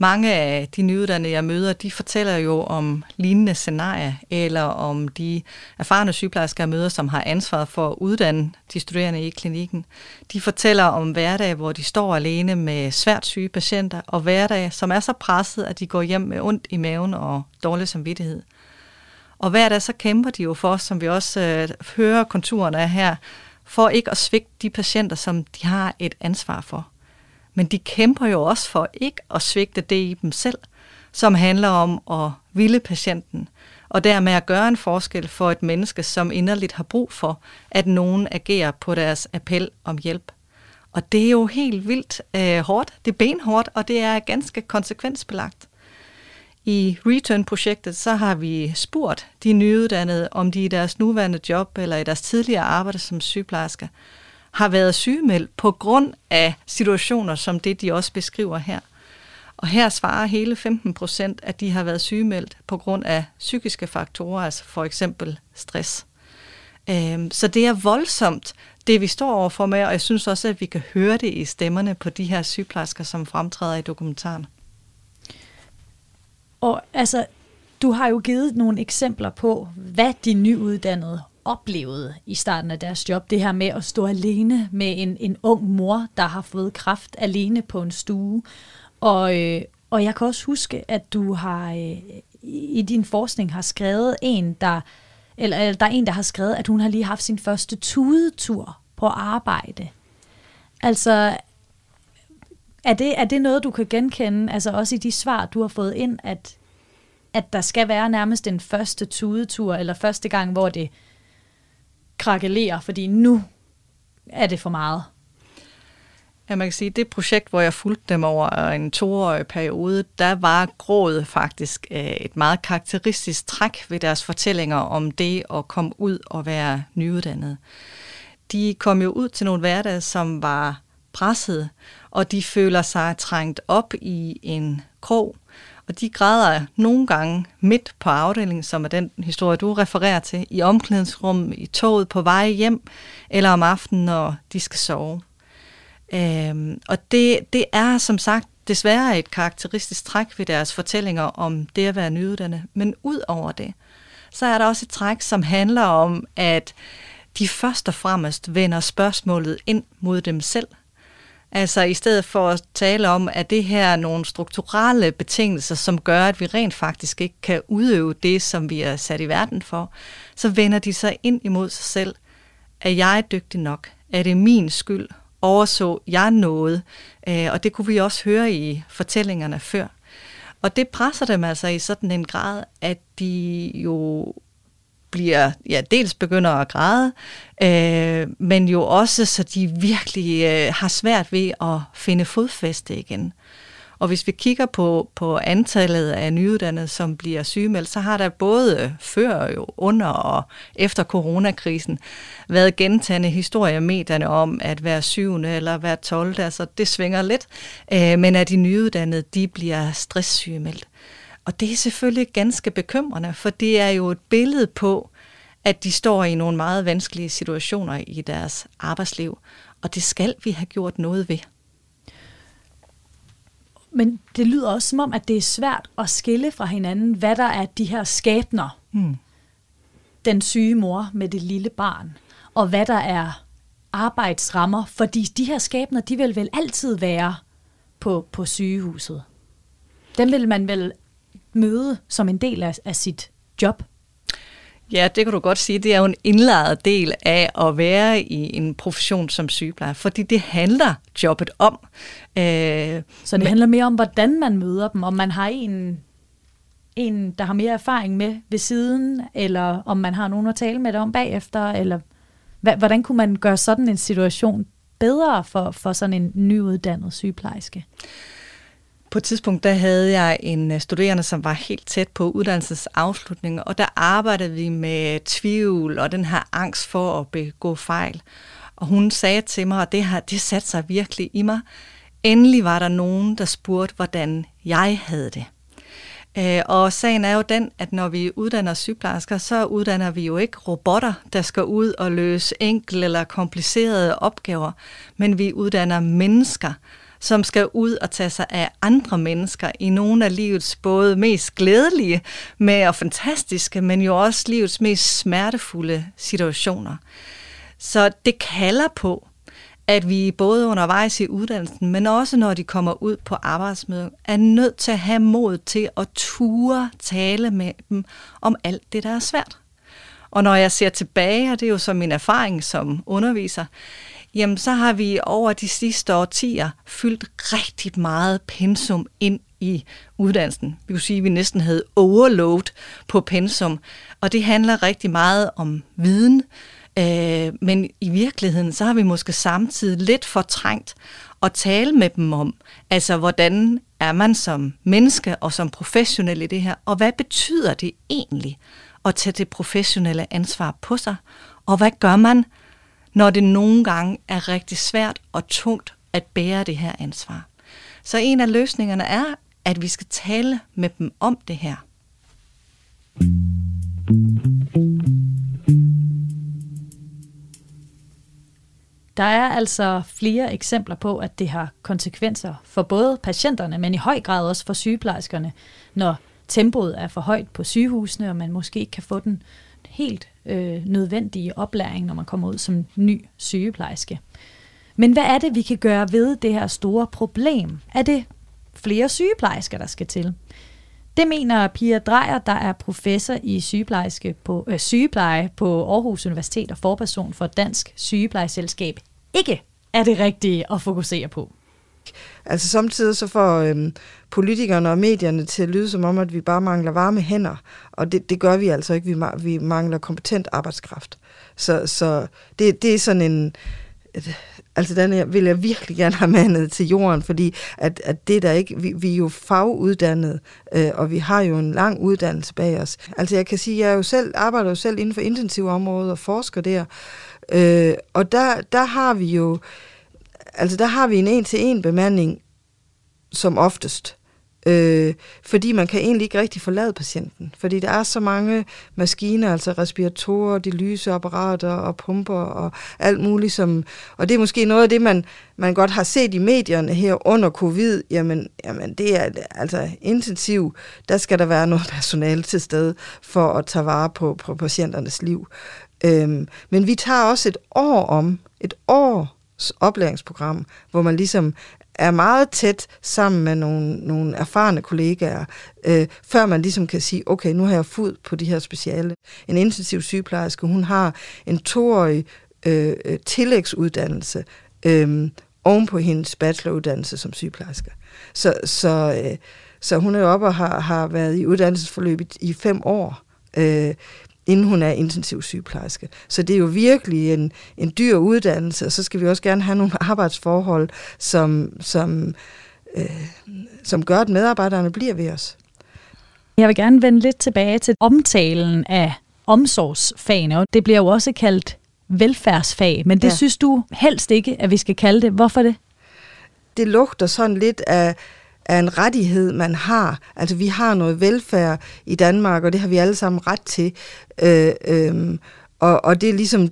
Mange af de nyuddannede, jeg møder, de fortæller jo om lignende scenarier, eller om de erfarne sygeplejersker, jeg møder, som har ansvaret for at uddanne de studerende i klinikken. De fortæller om hverdag, hvor de står alene med svært syge patienter, og hverdag, som er så presset, at de går hjem med ondt i maven og dårlig samvittighed. Og hver dag så kæmper de jo for, som vi også øh, hører konturerne af her, for ikke at svigte de patienter, som de har et ansvar for. Men de kæmper jo også for ikke at svigte det i dem selv, som handler om at ville patienten, og dermed at gøre en forskel for et menneske, som inderligt har brug for, at nogen agerer på deres appel om hjælp. Og det er jo helt vildt øh, hårdt, det er benhårdt, og det er ganske konsekvensbelagt. I Return-projektet så har vi spurgt de nyuddannede, om de i deres nuværende job eller i deres tidligere arbejde som sygeplejersker har været sygemeldt på grund af situationer som det, de også beskriver her. Og her svarer hele 15 procent, at de har været sygemeldt på grund af psykiske faktorer, altså for eksempel stress. Øhm, så det er voldsomt, det vi står overfor med, og jeg synes også, at vi kan høre det i stemmerne på de her sygeplejersker, som fremtræder i dokumentaren. Og altså, du har jo givet nogle eksempler på, hvad de nyuddannede oplevede i starten af deres job. Det her med at stå alene med en, en ung mor, der har fået kraft alene på en stue. Og, øh, og jeg kan også huske, at du har øh, i din forskning har skrevet en, der eller, eller der er en, der har skrevet, at hun har lige haft sin første tudetur på arbejde. Altså, er det, er det noget, du kan genkende, altså også i de svar, du har fået ind, at, at der skal være nærmest den første tudetur, eller første gang, hvor det krakelerer, fordi nu er det for meget? Ja, man kan sige, det projekt, hvor jeg fulgte dem over en toårig periode, der var grådet faktisk øh, et meget karakteristisk træk ved deres fortællinger om det at komme ud og være nyuddannet. De kom jo ud til nogle hverdage, som var presset, og de føler sig trængt op i en krog, og de græder nogle gange midt på afdelingen, som er den historie, du refererer til, i omklædningsrummet, i toget på vej hjem, eller om aftenen, når de skal sove. Øhm, og det, det er som sagt desværre et karakteristisk træk ved deres fortællinger om det at være nyuddannet. Men ud over det, så er der også et træk, som handler om, at de først og fremmest vender spørgsmålet ind mod dem selv. Altså i stedet for at tale om, at det her er nogle strukturelle betingelser, som gør, at vi rent faktisk ikke kan udøve det, som vi er sat i verden for, så vender de sig ind imod sig selv. Er jeg dygtig nok? Er det min skyld? overså jeg noget, øh, og det kunne vi også høre i fortællingerne før. Og det presser dem altså i sådan en grad, at de jo bliver, ja, dels begynder at græde, øh, men jo også, så de virkelig øh, har svært ved at finde fodfæste igen. Og hvis vi kigger på, på antallet af nyuddannede, som bliver sygemeldt, så har der både før, jo, under og efter coronakrisen været gentagende historier i medierne om, at hver syvende eller hver tolvte, altså det svinger lidt, øh, men at de nyuddannede, de bliver stresssygemeldt. Og det er selvfølgelig ganske bekymrende, for det er jo et billede på, at de står i nogle meget vanskelige situationer i deres arbejdsliv, og det skal vi have gjort noget ved. Men det lyder også som om, at det er svært at skille fra hinanden, hvad der er de her skæbner. Hmm. Den syge mor med det lille barn, og hvad der er arbejdsrammer, fordi de her skæbner, de vil vel altid være på, på sygehuset. Dem vil man vel møde som en del af, af sit job. Ja, det kan du godt sige. Det er jo en indlejret del af at være i en profession som sygeplejer, fordi det handler jobbet om. Øh, Så det men, handler mere om, hvordan man møder dem, om man har en, en, der har mere erfaring med ved siden, eller om man har nogen at tale med det om bagefter, eller hvordan kunne man gøre sådan en situation bedre for, for sådan en nyuddannet sygeplejerske? På et tidspunkt, der havde jeg en øh, studerende, som var helt tæt på uddannelsesafslutningen, og der arbejdede vi med tvivl og den her angst for at begå fejl. Og hun sagde til mig, og det, her, det satte sig virkelig i mig, endelig var der nogen, der spurgte, hvordan jeg havde det. Øh, og sagen er jo den, at når vi uddanner sygeplejersker, så uddanner vi jo ikke robotter, der skal ud og løse enkle eller komplicerede opgaver, men vi uddanner mennesker, som skal ud og tage sig af andre mennesker i nogle af livets både mest glædelige med og fantastiske, men jo også livets mest smertefulde situationer. Så det kalder på, at vi både undervejs i uddannelsen, men også når de kommer ud på arbejdsmødet, er nødt til at have mod til at ture tale med dem om alt det, der er svært. Og når jeg ser tilbage, og det er jo så min erfaring som underviser, jamen så har vi over de sidste årtier fyldt rigtig meget pensum ind i uddannelsen. Vi kunne sige, at vi næsten havde overload på pensum, og det handler rigtig meget om viden, øh, men i virkeligheden så har vi måske samtidig lidt fortrængt at tale med dem om, altså hvordan er man som menneske og som professionel i det her, og hvad betyder det egentlig at tage det professionelle ansvar på sig, og hvad gør man, når det nogle gange er rigtig svært og tungt at bære det her ansvar. Så en af løsningerne er at vi skal tale med dem om det her. Der er altså flere eksempler på, at det har konsekvenser for både patienterne, men i høj grad også for sygeplejerskerne, når tempoet er for højt på sygehusene, og man måske ikke kan få den helt øh, nødvendige oplæring, når man kommer ud som ny sygeplejerske. Men hvad er det, vi kan gøre ved det her store problem? Er det flere sygeplejersker, der skal til? Det mener Pia Drejer, der er professor i sygeplejerske på, øh, sygepleje på Aarhus Universitet og forperson for Dansk Sygeplejeselskab, ikke er det rigtige at fokusere på. Altså samtidig så får øhm, politikerne og medierne til at lyde som om, at vi bare mangler varme hænder. Og det, det gør vi altså ikke. Vi, vi mangler kompetent arbejdskraft. Så, så det, det er sådan en... Et, altså den vil jeg virkelig gerne have mandet til jorden, fordi at, at det der ikke, vi, vi er jo faguddannet, øh, og vi har jo en lang uddannelse bag os. Altså jeg kan sige, jeg jo selv, arbejder jo selv inden for intensivområdet og forsker der, øh, og der, der har vi jo, altså der har vi en en-til-en bemanding som oftest. Øh, fordi man kan egentlig ikke rigtig forlade patienten. Fordi der er så mange maskiner, altså respiratorer, de lyseapparater og pumper og alt muligt. Som, og det er måske noget af det, man, man godt har set i medierne her under covid. Jamen, jamen det er altså intensiv. Der skal der være noget personale til stede for at tage vare på, på patienternes liv. Øhm, men vi tager også et år om, et år oplæringsprogram, hvor man ligesom er meget tæt sammen med nogle, nogle erfarne kollegaer, øh, før man ligesom kan sige, okay, nu har jeg fod på de her speciale. En intensiv sygeplejerske, hun har en toårig øh, øh tillægsuddannelse øh, oven på hendes bacheloruddannelse som sygeplejerske. Så, så, øh, så hun er jo oppe og har, har været i uddannelsesforløb i, i fem år. Øh, inden hun er intensiv sygeplejerske. Så det er jo virkelig en, en dyr uddannelse, og så skal vi også gerne have nogle arbejdsforhold, som, som, øh, som gør, at medarbejderne bliver ved os. Jeg vil gerne vende lidt tilbage til omtalen af omsorgsfagene, og det bliver jo også kaldt velfærdsfag, men det ja. synes du helst ikke, at vi skal kalde det. Hvorfor det? Det lugter sådan lidt af er en rettighed, man har. Altså, vi har noget velfærd i Danmark, og det har vi alle sammen ret til. Øh, øh, og, og det er ligesom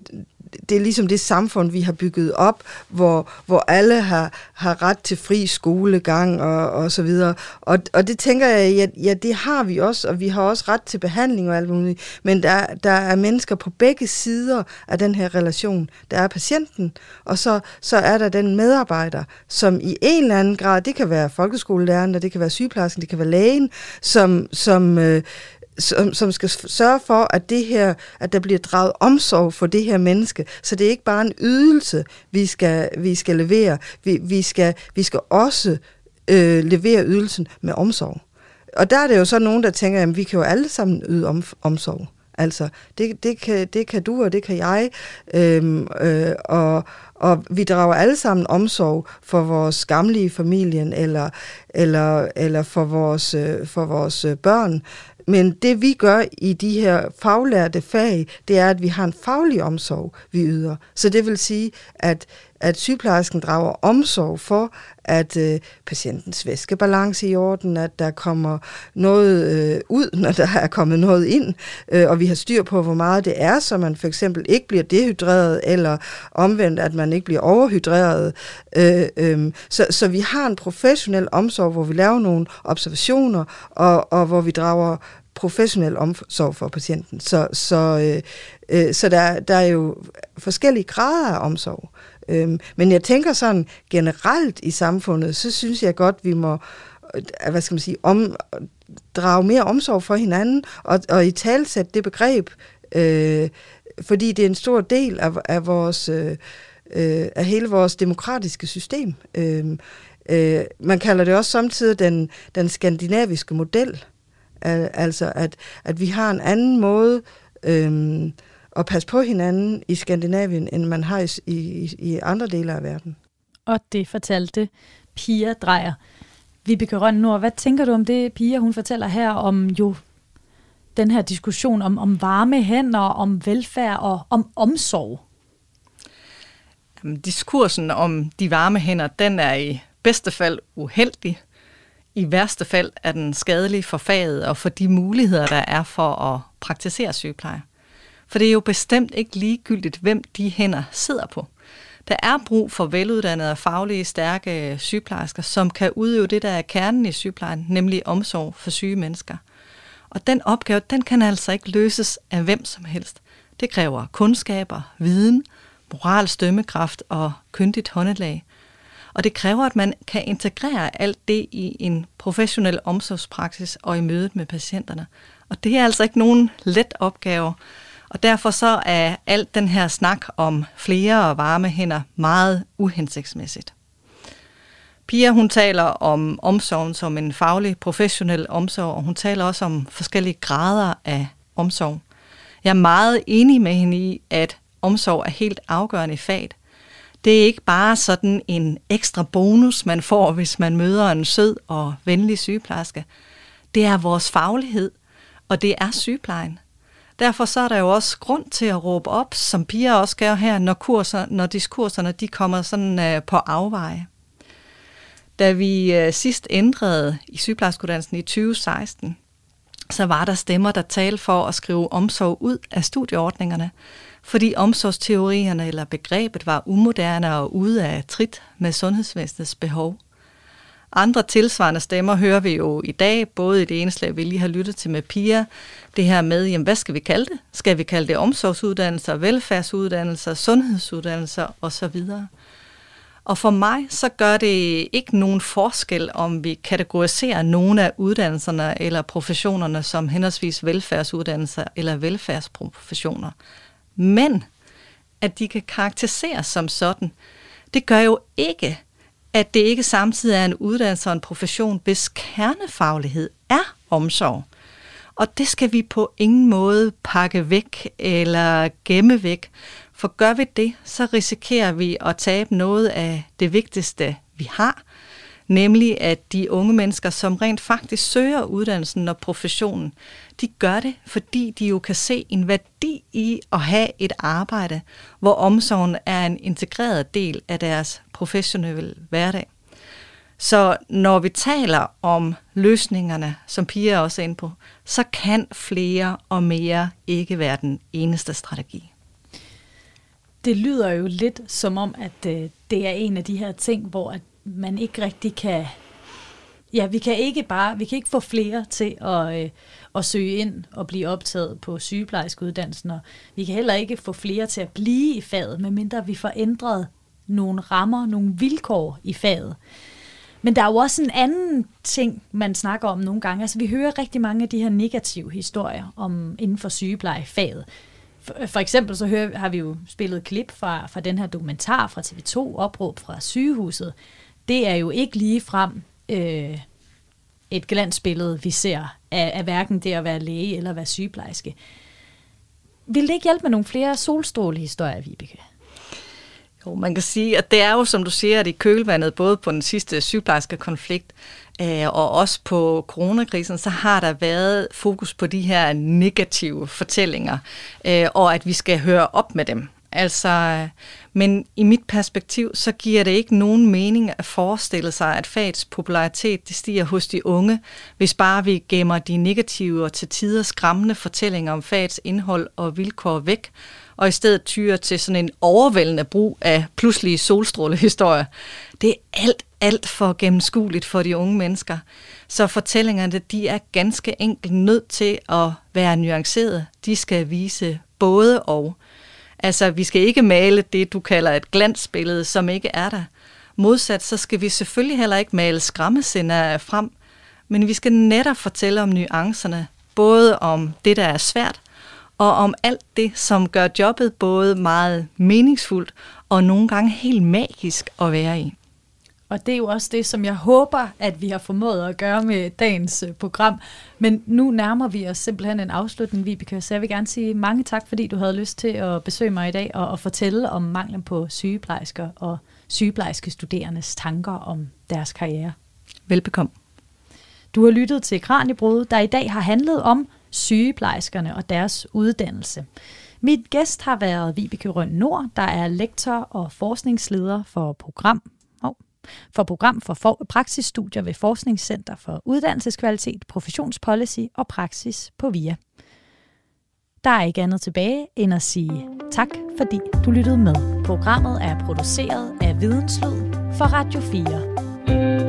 det er ligesom det samfund, vi har bygget op, hvor, hvor alle har, har ret til fri skolegang og, og så videre. Og, og det tænker jeg, ja, ja, det har vi også, og vi har også ret til behandling og alt muligt. Men der, der er mennesker på begge sider af den her relation. Der er patienten, og så, så er der den medarbejder, som i en eller anden grad, det kan være folkeskolelæreren, det kan være sygeplejersken, det kan være lægen, som, som, øh, som, som skal sørge for, at det her, at der bliver draget omsorg for det her menneske. Så det er ikke bare en ydelse, vi skal, vi skal levere. Vi, vi, skal, vi skal også øh, levere ydelsen med omsorg. Og der er det jo så nogen, der tænker, at vi kan jo alle sammen yde om, omsorg. Altså, det, det, kan, det kan du, og det kan jeg. Øhm, øh, og, og vi drager alle sammen omsorg for vores gamle i familien, eller, eller, eller for vores, øh, for vores øh, børn. Men det vi gør i de her faglærte fag, det er, at vi har en faglig omsorg, vi yder. Så det vil sige, at, at sygeplejersken drager omsorg for, at øh, patientens væskebalance i orden, at der kommer noget øh, ud, når der er kommet noget ind, øh, og vi har styr på, hvor meget det er, så man for eksempel ikke bliver dehydreret, eller omvendt, at man ikke bliver overhydreret. Øh, øh, så, så vi har en professionel omsorg, hvor vi laver nogle observationer, og, og hvor vi drager professionel omsorg for patienten. Så, så, øh, øh, så der, der er jo forskellige grader af omsorg. Øhm, men jeg tænker sådan generelt i samfundet, så synes jeg godt, vi må øh, hvad skal man sige, om, drage mere omsorg for hinanden, og, og i talsæt det begreb, øh, fordi det er en stor del af, af vores øh, øh af hele vores demokratiske system. Øh, øh, man kalder det også samtidig den, den skandinaviske model, altså at, at vi har en anden måde øh, at passe på hinanden i Skandinavien, end man har i, i, i andre dele af verden. Og det fortalte Pia Drejer. Vibeke Røn Nord, hvad tænker du om det, Pia, hun fortæller her om jo den her diskussion om, om varme hænder, om velfærd og om omsorg? Jamen, diskursen om de varme hænder, den er i bedste fald uheldig i værste fald er den skadelig for faget og for de muligheder, der er for at praktisere sygepleje. For det er jo bestemt ikke ligegyldigt, hvem de hænder sidder på. Der er brug for veluddannede og faglige, stærke sygeplejersker, som kan udøve det, der er kernen i sygeplejen, nemlig omsorg for syge mennesker. Og den opgave, den kan altså ikke løses af hvem som helst. Det kræver kundskaber, viden, moralsk stømmekraft og kyndigt håndelag. Og det kræver, at man kan integrere alt det i en professionel omsorgspraksis og i mødet med patienterne. Og det er altså ikke nogen let opgave, og derfor så er alt den her snak om flere og varme hænder meget uhensigtsmæssigt. Pia hun taler om omsorgen som en faglig, professionel omsorg, og hun taler også om forskellige grader af omsorg. Jeg er meget enig med hende i, at omsorg er helt afgørende i faget. Det er ikke bare sådan en ekstra bonus, man får, hvis man møder en sød og venlig sygeplejerske. Det er vores faglighed, og det er sygeplejen. Derfor så er der jo også grund til at råbe op, som piger også gør her, når, kurser, når diskurserne de kommer sådan øh, på afveje. Da vi øh, sidst ændrede i sygeplejerskeuddannelsen i 2016, så var der stemmer, der talte for at skrive omsorg ud af studieordningerne, fordi omsorgsteorierne eller begrebet var umoderne og ude af trit med sundhedsvæsenets behov. Andre tilsvarende stemmer hører vi jo i dag, både i det ene slag, vi lige har lyttet til med Pia, det her med, jamen, hvad skal vi kalde det? Skal vi kalde det omsorgsuddannelser, velfærdsuddannelser, sundhedsuddannelser osv.? Og for mig så gør det ikke nogen forskel, om vi kategoriserer nogle af uddannelserne eller professionerne som henholdsvis velfærdsuddannelser eller velfærdsprofessioner. Men at de kan karakteriseres som sådan, det gør jo ikke, at det ikke samtidig er en uddannelse og en profession, hvis kernefaglighed er omsorg. Og det skal vi på ingen måde pakke væk eller gemme væk, for gør vi det, så risikerer vi at tabe noget af det vigtigste, vi har, nemlig at de unge mennesker, som rent faktisk søger uddannelsen og professionen, de gør det, fordi de jo kan se en værdi i at have et arbejde, hvor omsorgen er en integreret del af deres professionelle hverdag. Så når vi taler om løsningerne, som Pia også er inde på, så kan flere og mere ikke være den eneste strategi. Det lyder jo lidt som om, at øh, det er en af de her ting, hvor at man ikke rigtig kan... Ja, vi kan ikke bare, vi kan ikke få flere til at, øh, at søge ind og blive optaget på sygeplejerskeuddannelsen, og vi kan heller ikke få flere til at blive i faget, medmindre vi får ændret nogle rammer, nogle vilkår i faget. Men der er jo også en anden ting, man snakker om nogle gange. Altså, vi hører rigtig mange af de her negative historier om inden for sygeplejefaget. For, for eksempel så hører, har vi jo spillet klip fra, fra den her dokumentar fra TV2, opråb fra sygehuset. Det er jo ikke lige frem øh, et glansbillede, vi ser af, af hverken det at være læge eller være sygeplejerske. Vil det ikke hjælpe med nogle flere solstrålehistorier, Vibeke? Jo, man kan sige, at det er jo, som du siger, at i kølvandet, både på den sidste sygeplejerske konflikt, øh, og også på coronakrisen, så har der været fokus på de her negative fortællinger, øh, og at vi skal høre op med dem. Altså, øh, men i mit perspektiv, så giver det ikke nogen mening at forestille sig, at fagets popularitet det stiger hos de unge, hvis bare vi gemmer de negative og til tider skræmmende fortællinger om fagets indhold og vilkår væk, og i stedet tyrer til sådan en overvældende brug af pludselige solstrålehistorier. Det er alt, alt for gennemskueligt for de unge mennesker. Så fortællingerne, de er ganske enkelt nødt til at være nuancerede. De skal vise både og. Altså, vi skal ikke male det, du kalder et glansbillede, som ikke er der. Modsat, så skal vi selvfølgelig heller ikke male skræmmesender frem, men vi skal netop fortælle om nuancerne, både om det, der er svært, og om alt det, som gør jobbet både meget meningsfuldt og nogle gange helt magisk at være i. Og det er jo også det, som jeg håber, at vi har formået at gøre med dagens øh, program. Men nu nærmer vi os simpelthen en afslutning, Vibeke, så jeg vil gerne sige mange tak, fordi du havde lyst til at besøge mig i dag og, og fortælle om manglen på sygeplejersker og sygeplejerske studerendes tanker om deres karriere. Velbekomme. Du har lyttet til Kranjebrud, der i dag har handlet om sygeplejerskerne og deres uddannelse. Mit gæst har været Vibeke Røn Nord, der er lektor og forskningsleder for program for program for, for praksisstudier ved Forskningscenter for Uddannelseskvalitet, Professionspolicy og Praksis på VIA. Der er ikke andet tilbage end at sige tak, fordi du lyttede med. Programmet er produceret af Videnslyd for Radio 4.